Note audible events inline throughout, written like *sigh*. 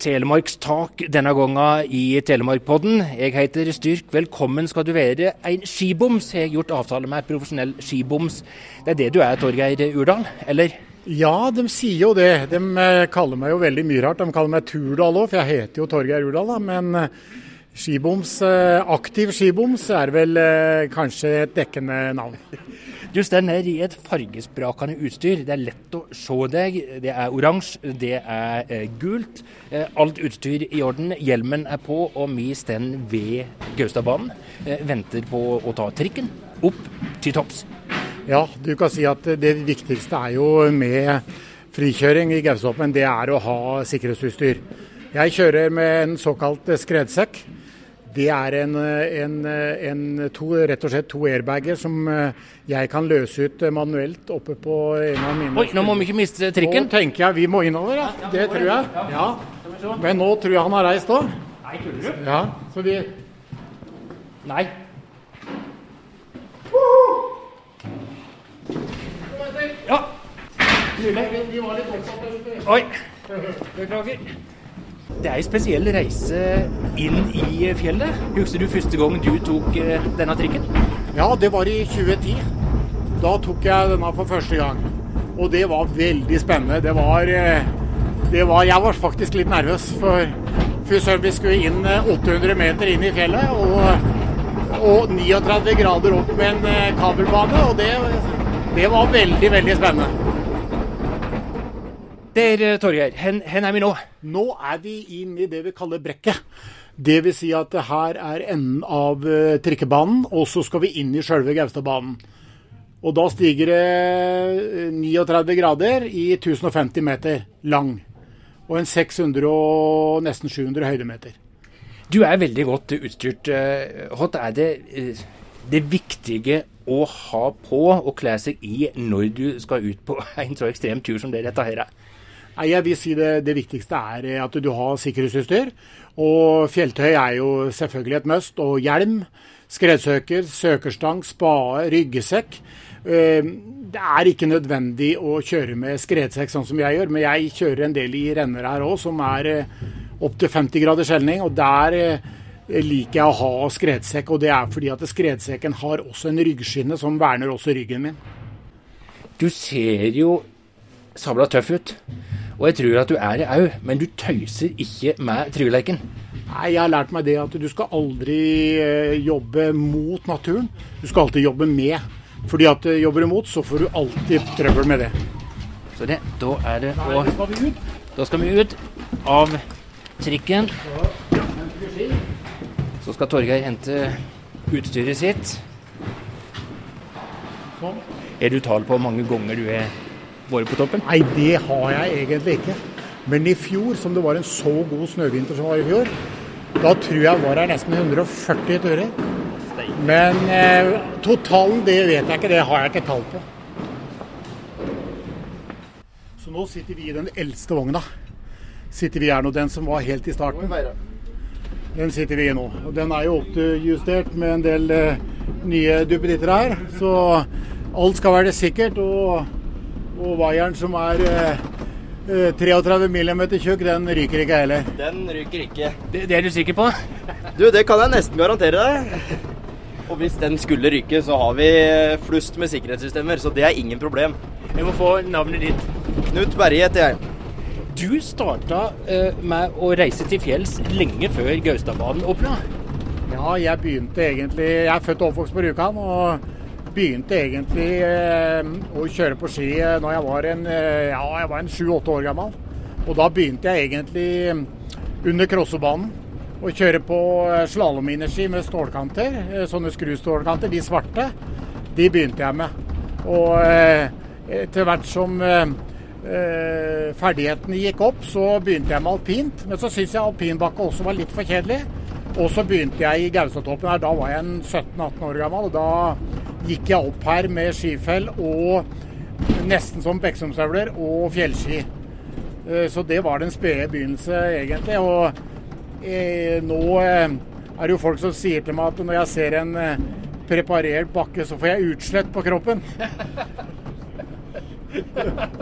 Telemarkstak denne gangen i Telemarkpodden. Jeg heter Styrk. Velkommen skal du være. En skiboms har jeg gjort avtale med. Profesjonell skiboms. Det er det du er, Torgeir Urdal? Eller? Ja, de sier jo det. De eh, kaller meg jo veldig mye rart. De kaller meg Turdal òg, for jeg heter jo Torgeir Urdal. da, Men eh, skiboms, eh, aktiv skiboms er vel kanskje et dekkende navn. Du står er i et fargesprakende utstyr. Det er lett å se deg. Det er oransje, det er eh, gult. Eh, alt utstyr i orden. Hjelmen er på, og vi står ved Gaustadbanen. Eh, venter på å ta trikken opp til topps. Ja, du kan si at det viktigste er jo med frikjøring i Gaustatoppen, det er å ha sikkerhetsutstyr. Jeg kjører med en såkalt skredsekk. Det er en, en, en to, rett og slett to airbager som eh, jeg kan løse ut manuelt oppe på en av mine Oi, nå må vi ikke miste trikken. Nå tenker jeg vi må innover, ja. Det tror jeg. Ja. Men nå tror jeg han har reist òg. Nei, tuller du? Ja, så vi Nei. Ja. Oi. Beklager. Det er en spesiell reise inn i fjellet. Husker du første gang du tok eh, denne trikken? Ja, det var i 2010. Da tok jeg denne for første gang. Og det var veldig spennende. Det var, eh, det var Jeg var faktisk litt nervøs. For fy søren, vi skulle inn 800 eh, meter inn i fjellet. Og, og 39 grader opp med en kabelbane. Og det, det var veldig, veldig spennende. Der, eh, Torgeir, hen, hen, er vi nå? Nå er vi inn i det vi kaller brekket. Det vil si at det her er enden av uh, trikkebanen, og så skal vi inn i sjølve Gaustadbanen. Og da stiger det 39 grader i 1050 meter lang. Og en 600 og nesten 700 høydemeter. Du er veldig godt utstyrt. Hva er det, det viktige å ha på og kle seg i når du skal ut på *laughs* en så ekstrem tur som det dette her er? Jeg vil si det, det, viktigste er eh, at du har sikkerhetsutstyr. Og fjelltøy er jo selvfølgelig et must. Og hjelm, skredsøker, søkerstang, spade, ryggesekk. Eh, det er ikke nødvendig å kjøre med skredsekk sånn som jeg gjør, men jeg kjører en del i renner her òg som er eh, opptil 50 grader skjelning. Og der liker jeg å ha skredsekk, og det er fordi at skredsekken har også en ryggskinne som verner også ryggen min. Du ser jo sabla tøff ut. Og jeg tror at du er det òg, men du tøyser ikke med trylleiken. Nei, jeg har lært meg det at du skal aldri eh, jobbe mot naturen. Du skal alltid jobbe med. Fordi at du jobber imot, så får du alltid trøbbel med det. Så det, da er det å Da skal vi ut av trikken. Så skal Torgeir hente utstyret sitt. Sånn. Er du tall på hvor mange ganger du er vært på toppen? Nei, det har jeg egentlig ikke. Men i fjor, som det var en så god snøvinter som var i fjor, da tror jeg var her nesten 140 turer. Men eh, totalen, det vet jeg ikke. Det har jeg ikke tall på. Så nå sitter vi i den eldste vogna. Sitter vi her nå, Den som var helt i starten. Den sitter vi i nå. Og Den er jo oppjustert med en del eh, nye duppeditter her. Så alt skal være sikkert. og og vaieren som er eh, 33 eh, mm tjukk, den ryker ikke heller. Den ryker ikke. Det, det, er du sikker på? Du, det kan jeg nesten garantere deg. Og hvis den skulle ryke, så har vi flust med sikkerhetssystemer, så det er ingen problem. Jeg må få navnet ditt. Knut Berge heter jeg. Du starta uh, med å reise til fjells lenge før Gaustadbanen åpna? Ja, jeg begynte egentlig Jeg er født og oppvokst på Rjukan. og begynte egentlig eh, å kjøre på ski eh, når jeg var en, eh, ja, sju-åtte år gammel. Og da begynte jeg egentlig under Krossobanen å kjøre på slalåminerski med stålkanter. Sånne skrustålkanter, de svarte. De begynte jeg med. Og etter hvert som ferdighetene gikk opp, så begynte jeg med alpint. Men så syns jeg alpinbakke også var litt for kjedelig. Og så begynte jeg i Gaustatoppen her. Da var jeg 17-18 år gammel. og Da gikk jeg opp her med skifell og nesten som Beksumstøvler og fjellski. Eh, så det var den spede begynnelse, egentlig. Og eh, nå eh, er det jo folk som sier til meg at når jeg ser en eh, preparert bakke, så får jeg utslett på kroppen. *laughs*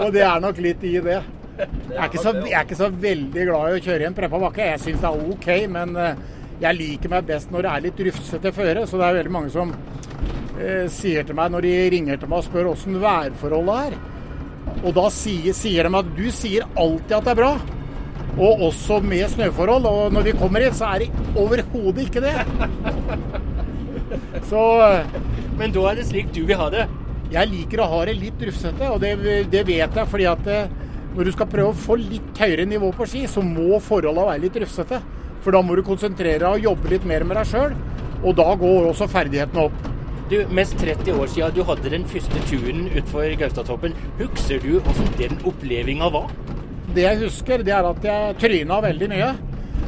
og det er nok litt i det. Jeg er, ikke så, jeg er ikke så veldig glad i å kjøre i en preppa bakke. Jeg syns det er OK, men eh, jeg liker meg best når det er litt rufsete føre. Så det er veldig mange som eh, sier til meg når de ringer til meg og spør åssen værforholdet er. Og da sier, sier, de at du sier alltid at det er bra. Og også med snøforhold. Og når vi kommer hit, så er det overhodet ikke det. Så eh, Men da er det slik du vil ha det? Jeg liker å ha det litt rufsete, og det, det vet jeg fordi at eh, når du skal prøve å få litt høyere nivå på ski, så må forholdene være litt rufsete. For da må du konsentrere deg og jobbe litt mer med deg sjøl, og da går også ferdighetene opp. Du, Mest 30 år siden du hadde den første turen utfor Gaustatoppen. Husker du hvordan den opplevelsen var? Det jeg husker, det er at jeg tryna veldig mye.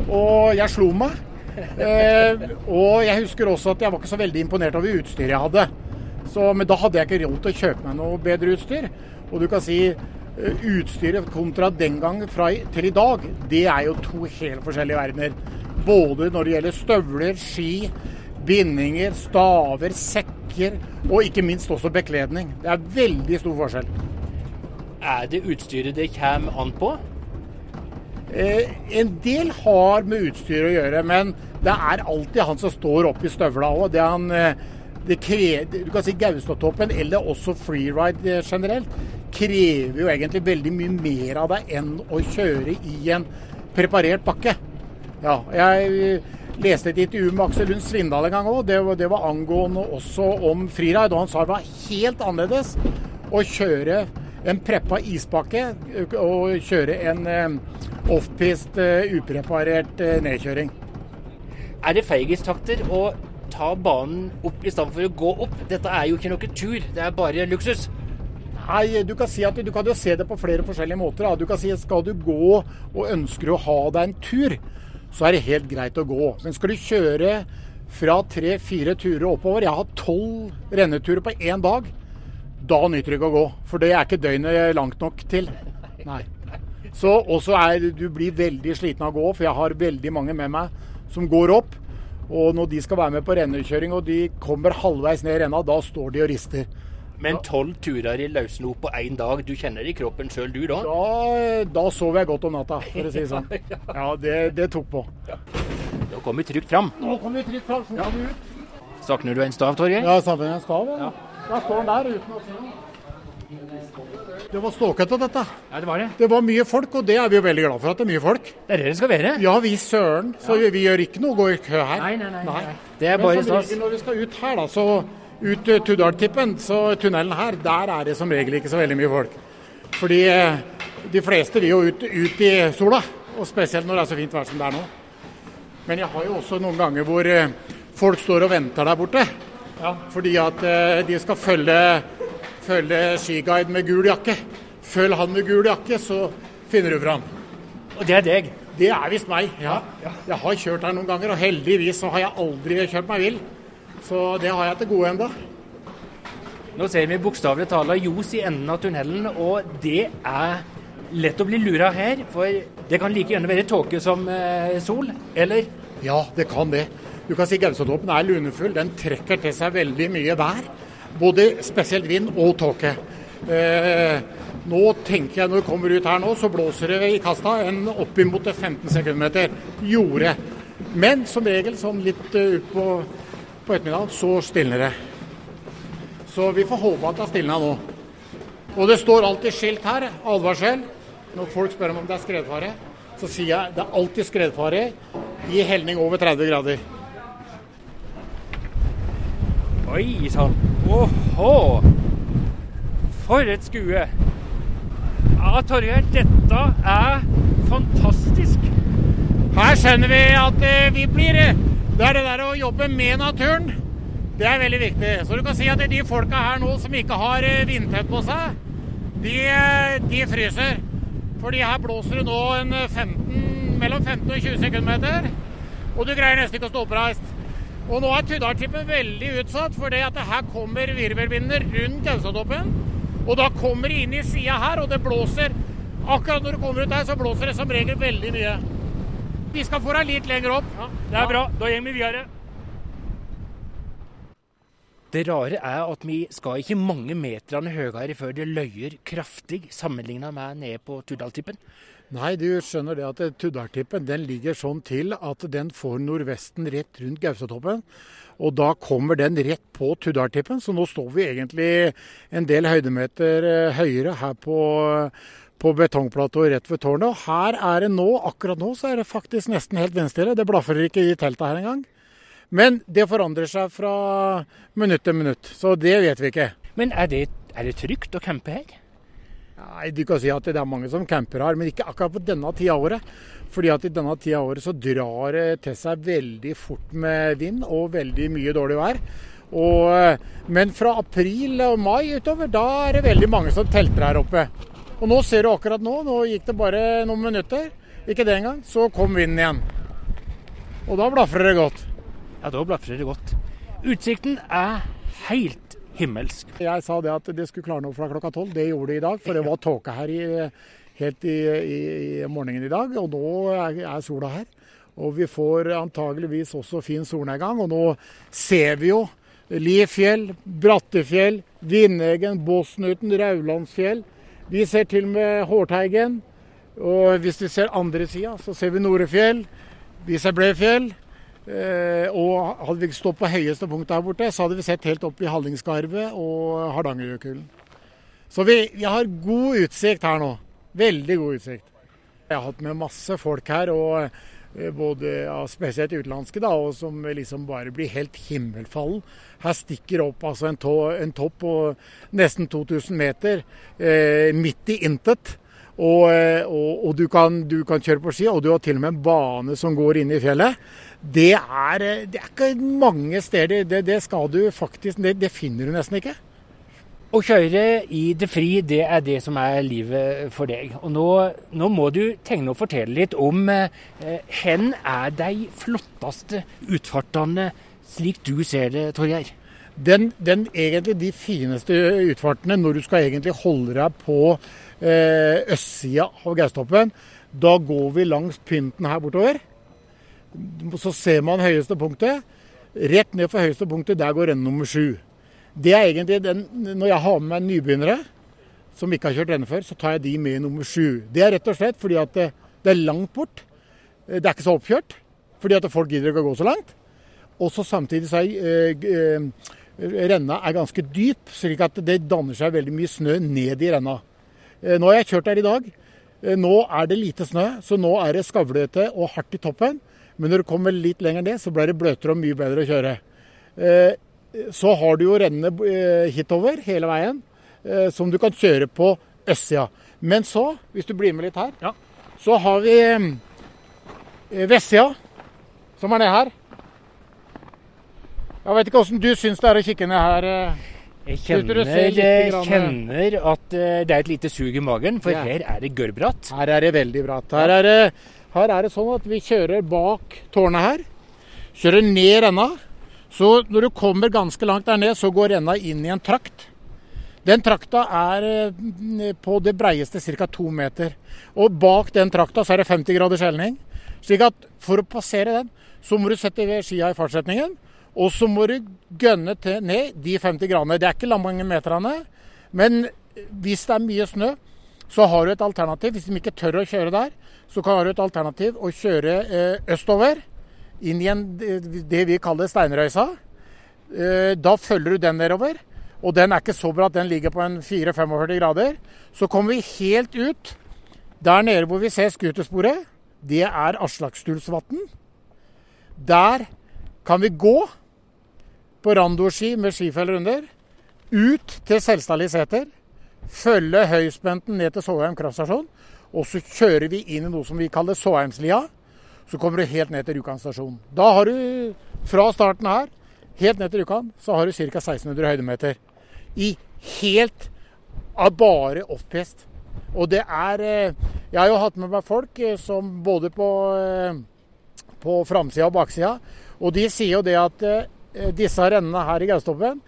Og jeg slo meg. *laughs* Eh, og jeg husker også at jeg var ikke så veldig imponert over utstyret jeg hadde. Så, men da hadde jeg ikke råd til å kjøpe meg noe bedre utstyr. Og du kan si utstyret kontra den gang fra, til i dag, det er jo to helt forskjellige verdener. Både når det gjelder støvler, ski, bindinger, staver, sekker og ikke minst også bekledning. Det er veldig stor forskjell. Er det utstyret det kommer an på? Eh, en del har med utstyret å gjøre, men det er alltid han som står oppi støvla òg. Det han eh, det krever, du kan si Gaustatoppen, eller også freeride eh, generelt, krever jo egentlig veldig mye mer av deg enn å kjøre i en preparert bakke. Ja, jeg eh, leste et intervju med Aksel Lund Svindal en gang òg. Det, det, var angående også om freeride. Og han sa det var helt annerledes å kjøre en preppa isbakke eh, og kjøre en offpist, upreparert nedkjøring. Er det feigistakter å ta banen opp i stedet for å gå opp? Dette er jo ikke noe tur, det er bare luksus. Nei, du kan, si at, du kan jo se det på flere forskjellige måter. Da. Du kan si at Skal du gå og ønsker å ha deg en tur, så er det helt greit å gå. Men skal du kjøre fra tre-fire turer oppover Jeg har tolv renneturer på én dag. Da nytter det ikke å gå, for det er ikke døgnet langt nok til. Nei. Så også er du blir veldig sliten av å gå, for jeg har veldig mange med meg som går opp. Og når de skal være med på rennekjøring og de kommer halvveis ned renna, da står de og rister. Men tolv turer i løssnop på én dag, du kjenner det i kroppen sjøl du da? da? Da sov jeg godt om natta, for å si det sånn. *laughs* Ja, det, det tok på. Da kom vi trygt fram. Nå kom vi trygt fram, så ja. vi ut. Savner du en stav, Torgeir? Ja, savner en stav. Ja. Da står den der uten å se noe. Det var ståkete, dette. Ja, Det var det. Det var mye folk, og det er vi jo veldig glad for at det er mye folk. Det er det det skal være. Ja vi søren. Så ja. vi gjør ikke noe å gå i kø her. Nei, nei, nei. nei. Det er bare stas. Når vi skal ut her, da, så ut Tudaltippen, så tunnelen her, der er det som regel ikke så veldig mye folk. Fordi uh, de fleste vil jo ut, ut, i sola, og spesielt når det er så fint vær som det er nå. Men jeg har jo også noen ganger hvor uh, folk står og venter der borte. Ja. Fordi at de skal følge følge skiguide med gul jakke. Følg han med gul jakke, så finner du fram. Og det er deg? Det er visst meg, ja. Jeg har kjørt her noen ganger, og heldigvis så har jeg aldri kjørt meg vill. Så det har jeg til gode enda. Nå ser vi bokstavelig talt ljos i enden av tunnelen, og det er lett å bli lura her. For det kan like gjerne være tåke som eh, sol, eller? Ja, det kan det. Du kan si Gausatoppen er lunefull. Den trekker til seg veldig mye vær. Både spesielt vind og tåke. Eh, nå tenker jeg når vi kommer ut her nå, så blåser det i kasta en oppimot 15 sekundmeter. Gjorde. Men som regel sånn litt uh, utpå på ettermiddagen, så stilner det. Så vi får håpe at det har stilna nå. Og det står alltid skilt her, advarsel. Når folk spør om det er skredfare, så sier jeg det er alltid skredfare i helning over 30 grader. Oi sann. Åhå! For et skue. Ja, Torgeir, dette er fantastisk. Her skjønner vi at eh, vi blir eh, Det er det der å jobbe med naturen. Det er veldig viktig. Så du kan si at de folka her nå som ikke har eh, vindtett på seg, de, de, fryser. Fordi her blåser det nå 15, mellom 15 og 20 sekundmeter. Og du greier nesten ikke å stå oppreist. Og nå er Tuddaltippen veldig utsatt, for det at her kommer virvelvinder rundt Gaustatoppen. Og da kommer de inn i sida her, og det blåser. Akkurat når du kommer ut her, så blåser det som regel veldig mye. Vi skal få deg litt lenger opp. Ja, det er bra. Da går vi videre. Det rare er at vi skal ikke mange meterne høyere før det løyer kraftig sammenlignet med nede på Tuddaltippen. Nei, du skjønner det at Tuddaltippen den ligger sånn til at den får nordvesten rett rundt Gaustatoppen. Og da kommer den rett på Tuddaltippen, så nå står vi egentlig en del høydemeter eh, høyere her på, på betongplatået rett ved tårnet. Og her er det nå, akkurat nå, så er det faktisk nesten helt vindstille. Det blafrer ikke i teltet her engang. Men det forandrer seg fra minutt til minutt, så det vet vi ikke. Men er det, er det trygt å campe her? Nei, Du kan si at det er mange som camper her, men ikke akkurat på denne tida av året. Fordi at i denne tida av året så drar det til seg veldig fort med vind og veldig mye dårlig vær. Og, men fra april og mai utover, da er det veldig mange som telter her oppe. Og nå ser du akkurat nå, nå gikk det bare noen minutter, ikke det engang, så kom vinden igjen. Og da blafrer det godt. Ja, da blafrer det godt. Utsikten er helt himmelsk. Jeg sa det at det skulle klarne opp fra klokka tolv. Det gjorde det i dag, for det var tåke her i, helt i, i, i, morgenen i dag. Og nå er, er, sola her. Og vi får antageligvis også fin solnedgang. Og nå ser vi jo Lifjell, Brattefjell, Vindegen, Bosnuten, Raulandsfjell. Vi ser til med Hårteigen. Og hvis vi ser andre sida, så ser vi Norefjell. Vi ser Blefjell. Eh, og hadde vi stått på høyeste punkt der borte, så hadde vi sett helt opp i Hallingskarvet og Hardangerjøkulen. Så vi, vi, har god utsikt her nå. Veldig god utsikt. Jeg har hatt med masse folk her, og både ja, spesielt utenlandske, da, og som liksom bare blir helt himmelfallen. Her stikker opp altså en, to, en topp på nesten 2000 meter eh, midt i intet. Og, eh, og, og du, kan, du, kan, kjøre på ski, og du har til og med en bane som går inn i fjellet. Det er, eh, det er ikke mange steder. Det, det skal du faktisk det, det, finner du nesten ikke. Å kjøre i det fri, det er det som er livet for deg. Og nå, nå må du tegne og fortelle litt om eh, hen er de flotteste utfartene slik du ser det, Torgeir? Den, den, egentlig de fineste utfartene når du skal egentlig holde deg på eh, østsida av Gaustoppen. Da går vi langs pynten her bortover. Så ser man høyeste punktet. Rett ned for høyeste punktet, der går renn nummer sju. Det er egentlig den, Når jeg har med meg nybegynnere som ikke har kjørt renne før, så tar jeg de med i nummer sju. Det er rett og slett fordi at det, det er langt bort. Det er ikke så oppkjørt. Fordi at folk gidder ikke å gå så langt. Og så samtidig så er eh, øh, renna er ganske dyp, slik at det danner seg veldig mye snø ned i renna. Eh, nå har jeg kjørt der i dag. Eh, nå er det lite snø, så nå er det skavlete og hardt i toppen. Men når du kommer litt lenger ned, så blir det bløtere og mye bedre å kjøre. Eh, så har du jo rennene hitover hele veien, som du kan kjøre på østsida. Men så, hvis du blir med litt her, ja. så har vi vestsida, som er ned her. Jeg vet ikke åssen du syns det er å kikke ned her. Jeg kjenner, jeg kjenner, at eh, det er et lite sug i magen, for ja. her er det gørrbratt. Her er det veldig bratt. Her er det, her er det sånn at vi kjører bak tårnet her. Kjører ned renna. Så når du kommer ganske langt der ned, så går renna inn i en trakt. Den trakta er eh, på det breieste ca. to meter. Og bak den trakta så er det 50 graders helning. Slik at for å passere den, så må du sette skia i fartsretningen. Og så må du gønne til ned de 50 gradene. Det er ikke mange meterne. Men hvis det er mye snø, så har du et alternativ. Hvis de ikke tør å kjøre der, så kan du et alternativ å kjøre eh, østover. Inn i en, det vi kaller steinrøysa. Eh, da følger du den nedover. Og den er ikke så bra at den ligger på en 4-45 grader. Så kommer vi helt ut der nede hvor vi ser skutersporet. Det er Aslakstulsvatn. Der kan vi gå på randoski med skifeller under. Ut til Selstadli seter. Følge høyspenten ned til Såheim kraftstasjon. Og så kjører vi inn i noe som vi kaller Såheimslia. Så kommer du helt ned til Rjukan stasjon. Da har du fra starten her helt ned til Rjukan, så har du ca. 1600 høydemeter. I helt av bare offpist. Og det er eh, Jeg har jo hatt med meg folk eh, som både på, eh, på framsida og baksida, og de sier jo det at disse rennene her i Gaustoppen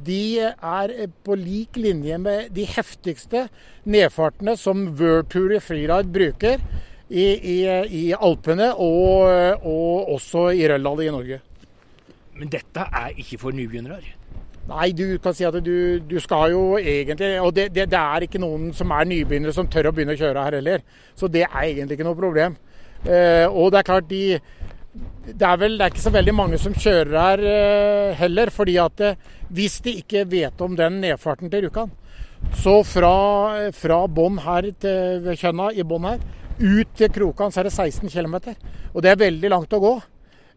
de er på lik linje med de heftigste nedfartene som World Tour i Freeride bruker i, i, i Alpene og, og, også i Røldal i Norge. Men dette er ikke for nybegynnere? Nei, du kan si at du, du skal jo egentlig Og det, det, det, er ikke noen som er nybegynnere som tør å begynne å kjøre her heller. Så det er egentlig ikke noe problem. Eh, og det er klart, de det er vel det er ikke så veldig mange som kjører her eh, heller. fordi at eh, hvis de ikke vet om den nedfarten til Rjukan, så fra, fra bånn her til Kjønna i bånn her, ut til Krokan så er det 16 km. Og det er veldig langt å gå.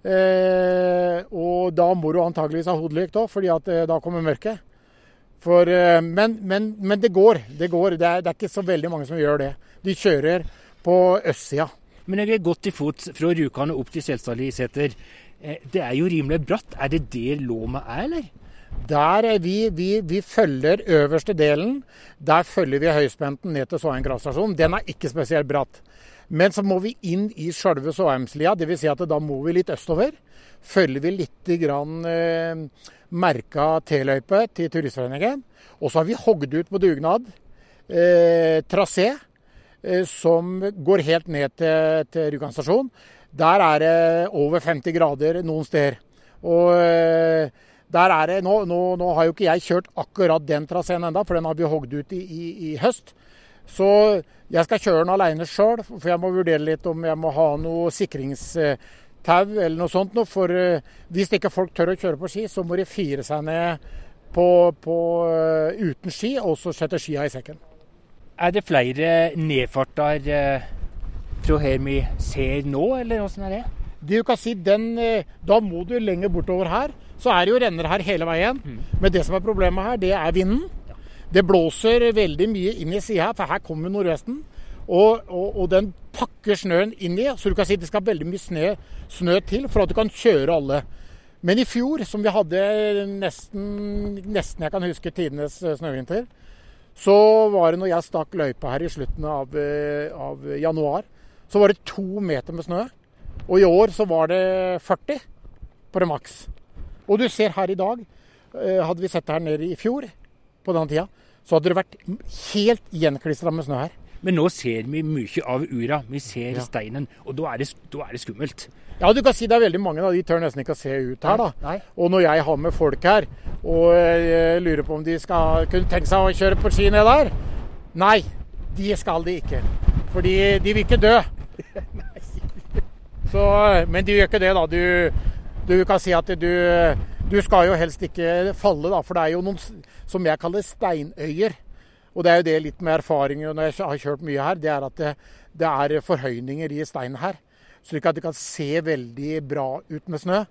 Eh, og da må du antageligvis ha hodelykt òg, fordi at eh, da kommer mørket. For, eh, men, men, men, det går. Det går. Det er, det er, ikke så veldig mange som gjør det. De kjører på østsida. Men jeg er godt til fots fra Rjukan og opp til Selstadli seter. Eh, det er jo rimelig bratt. Er det der Låma er, eller? Der er vi, vi, vi, følger øverste delen. Der følger vi høyspenten ned til Såheim kraftstasjon. Den er ikke spesielt bratt. Men så må vi inn i sjølve Såheimslia, dvs. Si at da må vi litt østover. Følger vi litt grann eh, merka T-løype til Turistforeningen. Og så har vi hogd ut på dugnad eh, trasé eh, som går helt ned til, til Rjukan stasjon. Der er det over 50 grader noen steder. Og eh, der er det, nå, nå, nå, har jo ikke jeg kjørt akkurat den traseen enda, for den har vi hogd ut i, i, i høst. Så jeg skal kjøre den alene sjøl, for jeg må vurdere litt om jeg må ha noe sikringstau eller noe sånt. For eh, hvis ikke folk tør å kjøre på ski, så må de fire seg ned på, på, eh, uten ski, og så sette skia i sekken. Er det flere nedfarter eh, fra her vi ser nå, eller åssen er det? Det du kan si, den, Da må du lenger bortover her. Så er det jo renner her hele veien. Mm. Men det som er problemet her, det er vinden. Det blåser veldig mye inn i sida for her kommer nordvesten. Og, og, og, den pakker snøen inn i, så du kan si det skal veldig mye snø, snø, til for at du kan kjøre alle. Men i fjor, som vi hadde nesten, nesten jeg kan huske tidenes eh, snøvinter, så var det når jeg stakk løypa her i slutten av, eh, av januar, så var det to meter med snø. Og i år så var det 40 på det maks. Og du ser her i dag, eh, hadde vi sett det her nede i fjor på den tida, så hadde det vært helt gjenklistra med snø her. Men nå ser vi mye av ura. Vi ser ja. steinen, og da er, det, da er, det, skummelt. Ja, du kan si det er veldig mange. Da. De tør nesten ikke å se ut her. da. Nei. Og når jeg har med folk her og jeg lurer på om de skal kunne tenke seg å kjøre på ski ned der Nei, de skal de ikke. Fordi de vil ikke dø. *laughs* Så, men de gjør ikke det, da. Du, du kan si at du, du skal jo helst ikke falle, da. For det er jo noen som jeg kaller steinøyer. Og det er jo det litt med erfaring når jeg har kjørt mye her, det er at det, det er forhøyninger i steinen her. Slik at det kan se veldig bra ut med snø.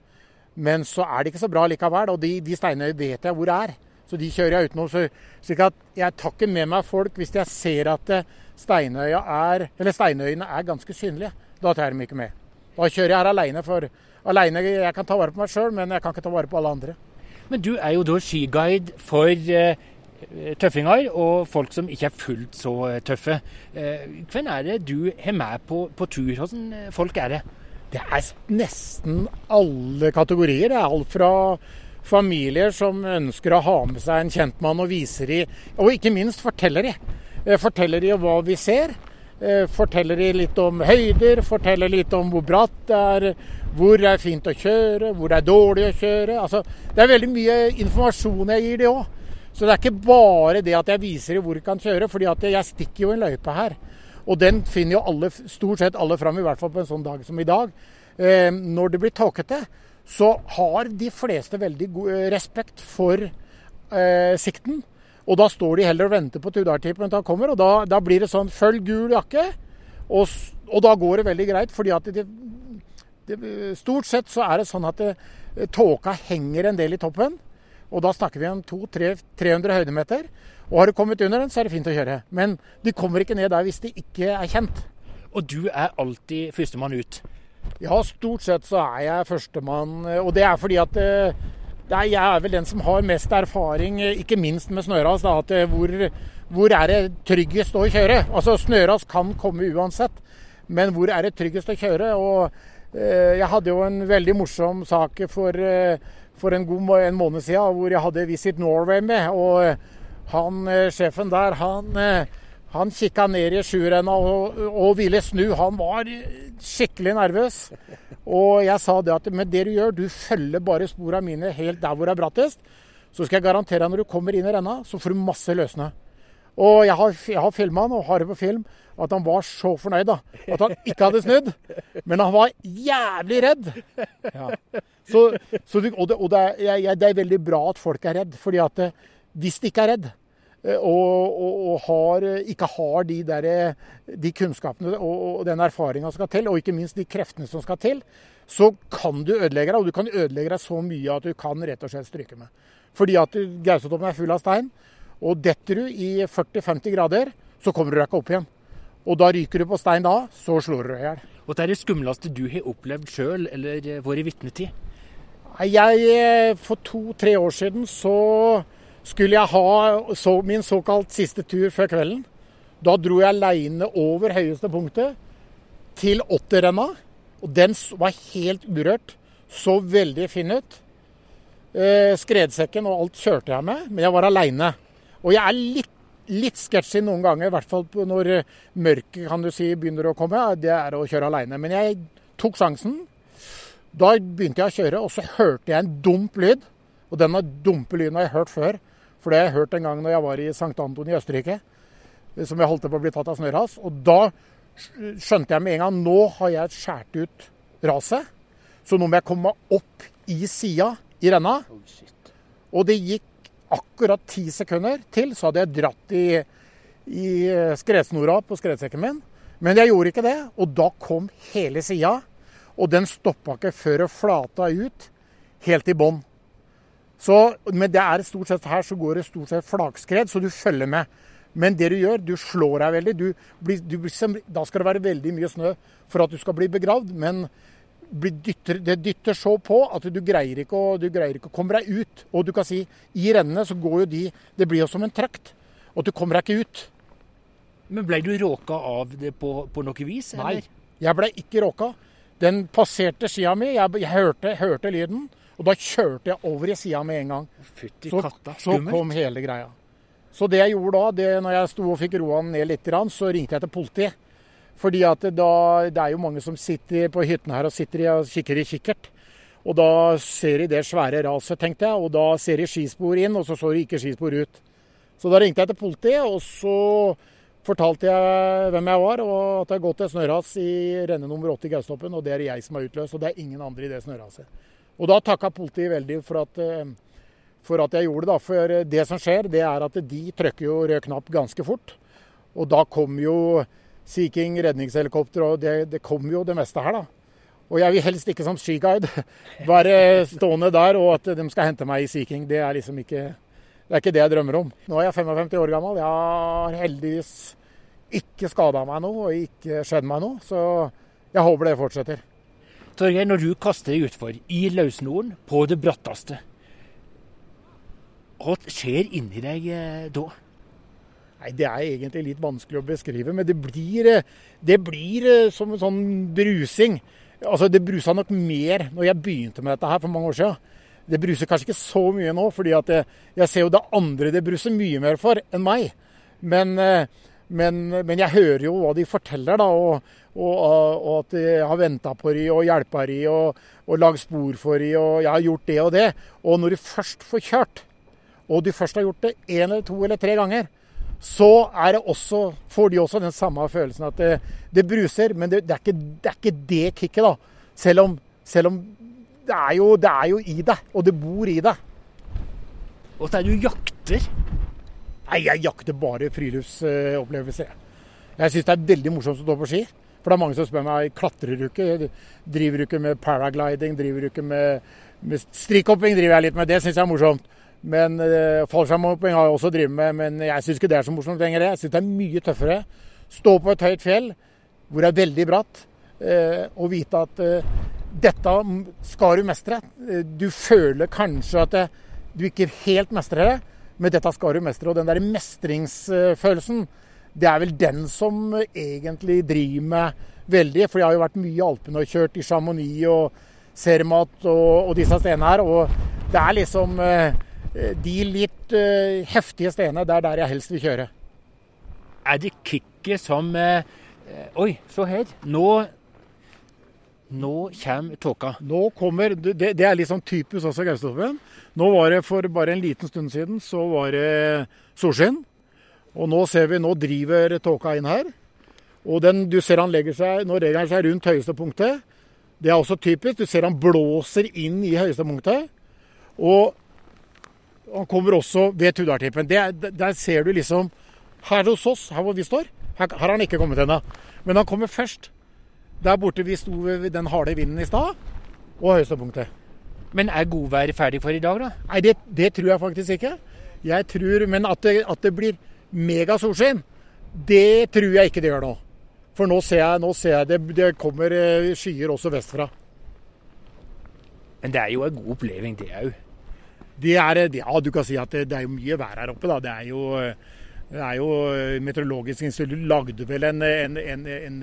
Men så er det ikke så bra likevel. Og de, de steinene vet jeg hvor det er. Så de kjører jeg utenom. Så, slik at jeg tar ikke med meg folk hvis jeg ser at eller steinøyene er ganske synlige. Da tar jeg dem ikke med. Da kjører jeg her alene. For alene, jeg kan ta vare på meg sjøl, men jeg kan ikke ta vare på alle andre. Men du er jo da skiguide for eh, tøffinger og folk som ikke er fullt så eh, tøffe. Eh, hvem er det du har med på, på tur? Hvordan folk er det? Det er nesten alle kategorier. Det er alt fra familier som ønsker å ha med seg en kjentmann og viser i, og ikke minst forteller de. Forteller de hva vi ser. Forteller de litt om høyder, forteller litt om hvor bratt det er, hvor det er fint å kjøre, hvor det er dårlig å kjøre. Altså, det er veldig mye informasjon jeg gir de òg. Så det er ikke bare det at jeg viser dem hvor de kan kjøre, fordi at jeg stikker jo en løype her. Og den finner jo alle, stort sett alle fram, i hvert fall på en sånn dag som i dag. Eh, når det blir tåkete, så har de fleste veldig god eh, respekt for eh, sikten. Og da står de heller og venter på Tudartipen til han kommer, og da, da, blir det sånn følg gul jakke. Og, og, da går det veldig greit, fordi at det, det, stort sett så er det sånn at det, eh, tåka henger en del i toppen. Og da snakker vi om 200-300 høydemeter. Og har du kommet under den, så er det fint å kjøre. Men de kommer ikke ned der hvis de ikke er kjent. Og du er alltid førstemann ut? Ja, stort sett så er jeg førstemann. Og det er fordi at eh, er, jeg er vel den som har mest erfaring, eh, ikke minst med snøras. Da, at hvor, hvor er det tryggest å kjøre? Altså Snøras kan komme uansett, men hvor er det tryggest å kjøre? Og Eh, jeg hadde jo en veldig morsom sak for, eh, for en god en måned siden hvor jeg hadde Visit Norway med. Og eh, han, sjefen der, han, han kikka ned i sjurenna og, og, ville snu. Han var skikkelig nervøs. Og jeg sa det at med det du gjør, du følger bare sporene mine helt der hvor det er brattest. så skal jeg garantere deg når du kommer inn i renna, så får du masse løssnø. Og jeg har, jeg har filma han og har det på film at han var så fornøyd da, at han ikke hadde snudd. Men han var jævlig redd. Ja. Så, så og, det, og det, er, det, er, veldig bra at folk er redd, fordi at eh, hvis de ikke er redd, eh, og, og, og har, ikke har de, der, de kunnskapene og, den erfaringa som skal til, og ikke minst de kreftene som skal til, så kan du ødelegge deg. Og du kan ødelegge deg så mye at du kan rett og slett stryke med. Fordi at Gausetoppen er full av stein. Og detter du i 40-50 grader, så kommer du deg ikke opp igjen. Og da ryker du på stein da, så slår du deg i hjel. Og det er det skumleste du har opplevd sjøl, eller vært vitne til? Jeg, eh, For to-tre år siden så skulle jeg ha så, min såkalt siste tur før kvelden. Da dro jeg aleine over høyeste punktet til åtterrenna. Og den var helt urørt. Så veldig fin ut. Eh, skredsekken og alt kjørte jeg med, men jeg var aleine. Og jeg er litt, litt sketsjy noen ganger, i hvert fall når mørket kan du si, begynner å komme. Det er å kjøre aleine. Men jeg tok sjansen. Da begynte jeg å kjøre, og så hørte jeg en dump lyd. Og denne dumpe lyden har jeg hørt før. For det har jeg hørt en gang når jeg var i St. Anton i Østerrike. Som jeg holdt på å bli tatt av snørras. Og da skjønte jeg med en gang nå har jeg skåret ut raset. Så nå må jeg komme meg opp i sida i renna. Og det gikk akkurat ti sekunder til, så hadde jeg dratt i, i skredsnora på skredsekken min. Men jeg gjorde ikke det, og da kom hele sida. Og den stoppa ikke før det flata ut helt i bånn. Men det er stort sett her så går det stort sett flakskred, så du følger med. Men det du gjør, du slår deg veldig. Du blir, du da skal det være veldig mye snø for at du skal bli begravd. Men dytter, det dytter så på at du greier, ikke å, du greier ikke å komme deg ut. Og du kan si i rennene så går jo de Det blir jo som en trakt. Og du kommer deg ikke ut. Men ble du råka av det på, på noe vis? Eller? Nei, jeg ble ikke råka. Den passerte skia mi. Jeg, jeg hørte, hørte, lyden. Og da kjørte jeg over i sida med en gang. Fytti katta, så, så kom hele greia. Så det jeg gjorde da, det, når jeg sto og fikk roa den ned litt, så ringte jeg til politiet. Fordi at da, det er jo mange som sitter på hyttene her og sitter og kikker i kikkert. Og da ser de det svære raset, tenkte jeg. Og da ser de skispor inn, og så så de ikke skispor ut. Så da ringte jeg til politiet, og så fortalte jeg hvem jeg var, og at det har gått et snøras i renne nummer 80 i Gaustoppen, og det er jeg som har utløst. Og det er ingen andre i det snøraset. Og da takka politiet veldig for at, eh, for at jeg gjorde det. da, For det som skjer, det er at de trykker jo rød knapp ganske fort. Og da kommer jo Sea King redningshelikopter, og det, det kommer jo det meste her, da. Og jeg vil helst ikke som skiguide være *laughs* stående der og at de skal hente meg i Sea King. Det er liksom ikke det er ikke det jeg drømmer om. Nå er jeg 55 år gammel. Jeg har heldigvis ikke skada meg noe og ikke skjedd meg noe. Så jeg håper det fortsetter. Torgeir, når du kaster deg utfor i løssnoren på det bratteste, hva skjer inni deg eh, da? Nei, Det er egentlig litt vanskelig å beskrive, men det blir, eh, det blir eh, som en sånn brusing. Altså, Det brusa nok mer når jeg begynte med dette her for mange år siden. Det bruser kanskje ikke så mye nå, fordi jeg, jeg, ser jo det andre det bruser mye mer for enn meg. Men, eh, men, men jeg hører jo hva de forteller, da. Og, og, og at jeg har venta på de og hjelpa de og, og lagd spor for de, og jeg har gjort det og det. Og når du først får kjørt, og du først har gjort det én eller to eller tre ganger, så er det også, får de også den samme følelsen at det, det bruser. Men det, det, er ikke, det, er ikke, det kicket, da. Selv om, selv om det, er jo, det er jo i deg, og det bor i deg. Og så er du jakter? Nei, jeg jakter bare friluftsopplevelser. Jeg syns det er veldig morsomt å stå på ski. For det er mange som spør meg klatrer du ikke, driver du ikke med paragliding, driver du ikke med, med strikkhopping, driver jeg litt med. Det syns jeg er morsomt. Men eh, fallskjermhopping har jeg også drevet med, men jeg syns ikke det er så morsomt lenger. Jeg syns det er mye tøffere. Stå på et høyt fjell hvor det er veldig bratt, eh, og vite at eh, dette skal du mestre. Du føler kanskje at det, du ikke helt mestrer det, men dette skal du mestre. Og den der mestringsfølelsen, det er vel den som egentlig driver meg veldig. For jeg har jo vært mye i Alpene og kjørt i Chamonix og Cermat og, og disse stedene her. Og det er liksom Eh, de litt uh, heftige stedene, det er der jeg helst vil kjøre. Er det kicket som uh, Oi, se her. Nå, Nå kommer tåka. Nå kommer, det, det er litt sånn typisk også Gaustatoppen. Nå var det for bare en liten stund siden så var det solskinn. Og nå ser vi, nå driver tåka inn her. Og den, du ser han legger seg, nå legger han seg rundt høyeste punktet. Det er også typisk. Du ser han blåser inn i høyeste punktet. Og han kommer også ved Tudartippen. Der, ser du liksom Her hos oss, her hvor vi står, her, her har han ikke kommet ennå. Men han kommer først. Der borte vi sto ved den harde vinden i stad, og høyeste punktet. Men er godvær ferdig for i dag, da? Nei, det, det tror jeg faktisk ikke. Jeg tror, Men at det, at det blir mega solskinn, det tror jeg ikke det gjør nå. For nå ser jeg, nå ser jeg det, det kommer eh, skyer også vestfra. Men det er jo en god oppleving, det òg. Det er, ja, du kan si at det, det er mye vær her oppe. da. Det er jo, det er jo Meteorologisk institutt lagde vel en, en, en, en,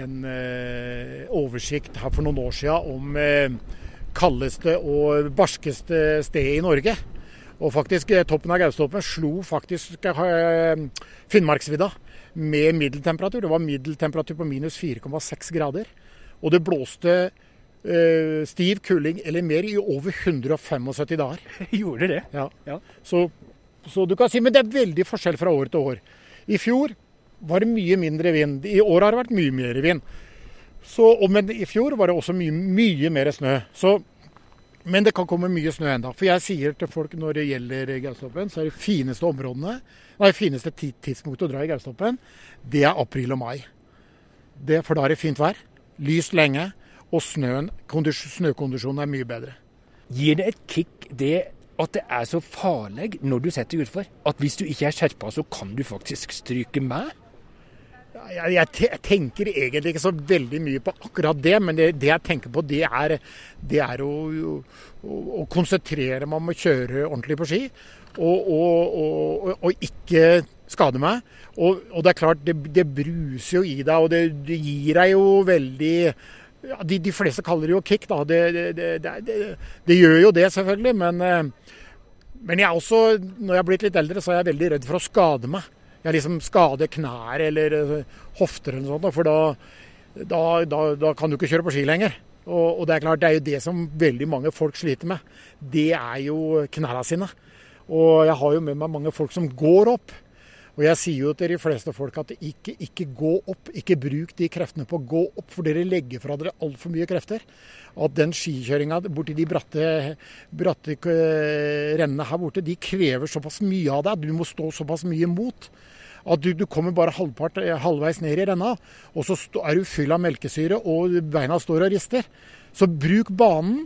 en oversikt her for noen år siden om kaldeste og barskeste stedet i Norge. Og faktisk toppen av Gaustoppen slo faktisk Finnmarksvidda med middeltemperatur. Det var middeltemperatur på minus 4,6 grader. Og det blåste uh, stiv kuling eller mer i over 175 dager. *laughs* Gjorde det? Ja. ja. Så, så, du kan si, Men det er veldig forskjell fra år til år. I fjor var det mye mindre vind. I år har det vært mye mer vind. Så, men i fjor var det også mye, mye mer snø. Så, men det kan komme mye snø enda. For jeg sier til folk når det gjelder Gaustoppen, så er det fineste områdene, nei, fineste tidspunktet å dra i Gaustoppen, det er april og mai. Det, for da er det fint vær. Lyst lenge. Og snøen, snøkondisjonen er mye bedre. Gir det et kick det at det er så farlig når du setter utfor? At hvis du ikke er skjerpa, så kan du faktisk stryke med? Jeg, jeg, tenker egentlig ikke så veldig mye på akkurat det, men det, det jeg tenker på, det er, det er å, å, å, konsentrere meg om å kjøre ordentlig på ski. Og, og, og ikke skade meg. Og, det er klart, det, det, bruser jo i deg, og det, gir deg jo veldig ja, de, de, fleste kaller det jo kick, da. Det, gjør jo det, selvfølgelig. Men, men jeg også, når jeg er blitt litt eldre, så er jeg veldig redd for å skade meg jeg liksom skader knær eller eh, hofter eller noe sånt. For da, da, da, da, kan du ikke kjøre på ski lenger. Og, og, det er klart, det er jo det som veldig mange folk sliter med. Det er jo knærne sine. Og jeg har jo med meg mange folk som går opp. Og jeg sier jo til de fleste folk at ikke, ikke gå opp. Ikke bruk de kreftene på å gå opp, for dere legger fra dere altfor mye krefter. At den skikjøringa borti de bratte, bratte eh, rennene her borte, de krever såpass mye av deg. Du må stå såpass mye imot at du, du kommer bare halvpart, eh, halvveis ned i renna, og så er du full av melkesyre og beina står og rister. Så bruk banen,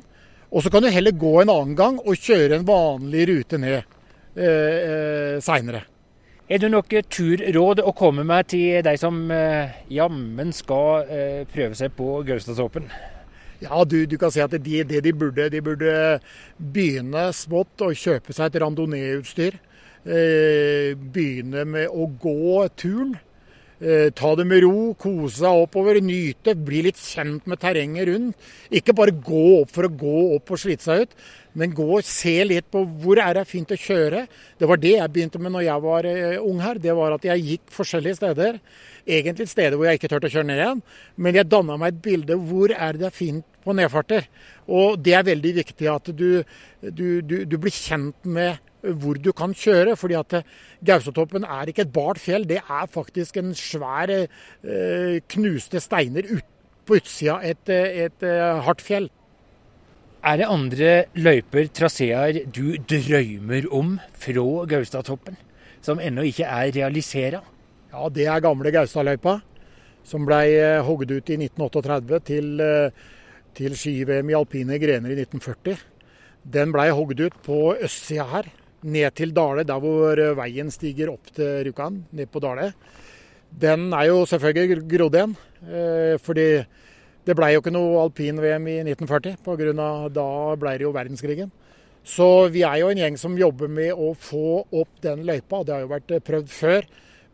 og så kan du heller gå en annen gang og kjøre en vanlig rute ned eh, eh, seinere. Er det noe turråd å komme med til de som eh, jammen skal eh, prøve seg på Gaustatoppen? Ja, du, du, kan si at det, det de burde, de burde begynne smått og kjøpe seg et randonee-utstyr. Eh, begynne med å gå turen. Eh, ta det med ro, kose seg oppover, nyte, bli litt kjent med terrenget rundt. Ikke bare gå opp for å gå opp og slite seg ut, men gå og se litt på hvor er det fint å kjøre. Det var det jeg begynte med når jeg var eh, ung her. Det var at jeg gikk forskjellige steder. Egentlig steder hvor jeg ikke turte å kjøre ned igjen, men jeg danna meg et bilde hvor er det fint på nedfarter. Og det er veldig viktig at du, du, du, du blir kjent med hvor du kan kjøre. fordi at eh, Gausatoppen er ikke et bart fjell, det er faktisk en svær eh, knuste steiner ut, på utsida et, eh, et, hardt fjell. Er det andre løyper, traseer, du drømmer om fra Gaustatoppen, som ennå ikke er realisera? Ja, det er gamle Gaustaløypa, som ble hogd ut i 1938 til, til ski-VM i alpine grener i 1940. Den blei hogd ut på østsida her, ned til Dale, der hvor eh, veien stiger opp til Rjukan, ned på Dale. Den er jo selvfølgelig grodd igjen. Eh, fordi det ble jo ikke noe alpin-VM i 1940, på grunn av da ble det jo verdenskrigen. Så vi er jo en gjeng som jobber med å få opp den løypa. Det har jo vært eh, prøvd før,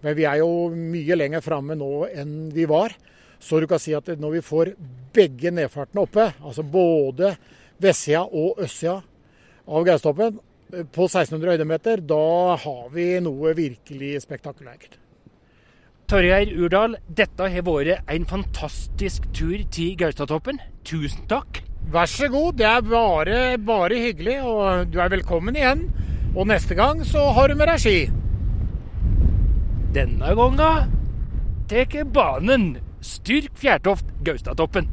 men vi er jo mye lenger framme nå enn vi var. Så du kan si at når vi får begge nedfartene oppe, altså både vestsida og østsida av Gaustoppen, på 1600 høydemeter, da har vi noe virkelig spektakulært. Torgeir Urdal, dette har vært en fantastisk tur til Gaustatoppen. Tusen takk. Vær så god, det er bare, bare hyggelig, og du er velkommen igjen. Og neste gang så har du med deg ski. Denne gangen tar banen Styrk Fjærtoft Gaustatoppen.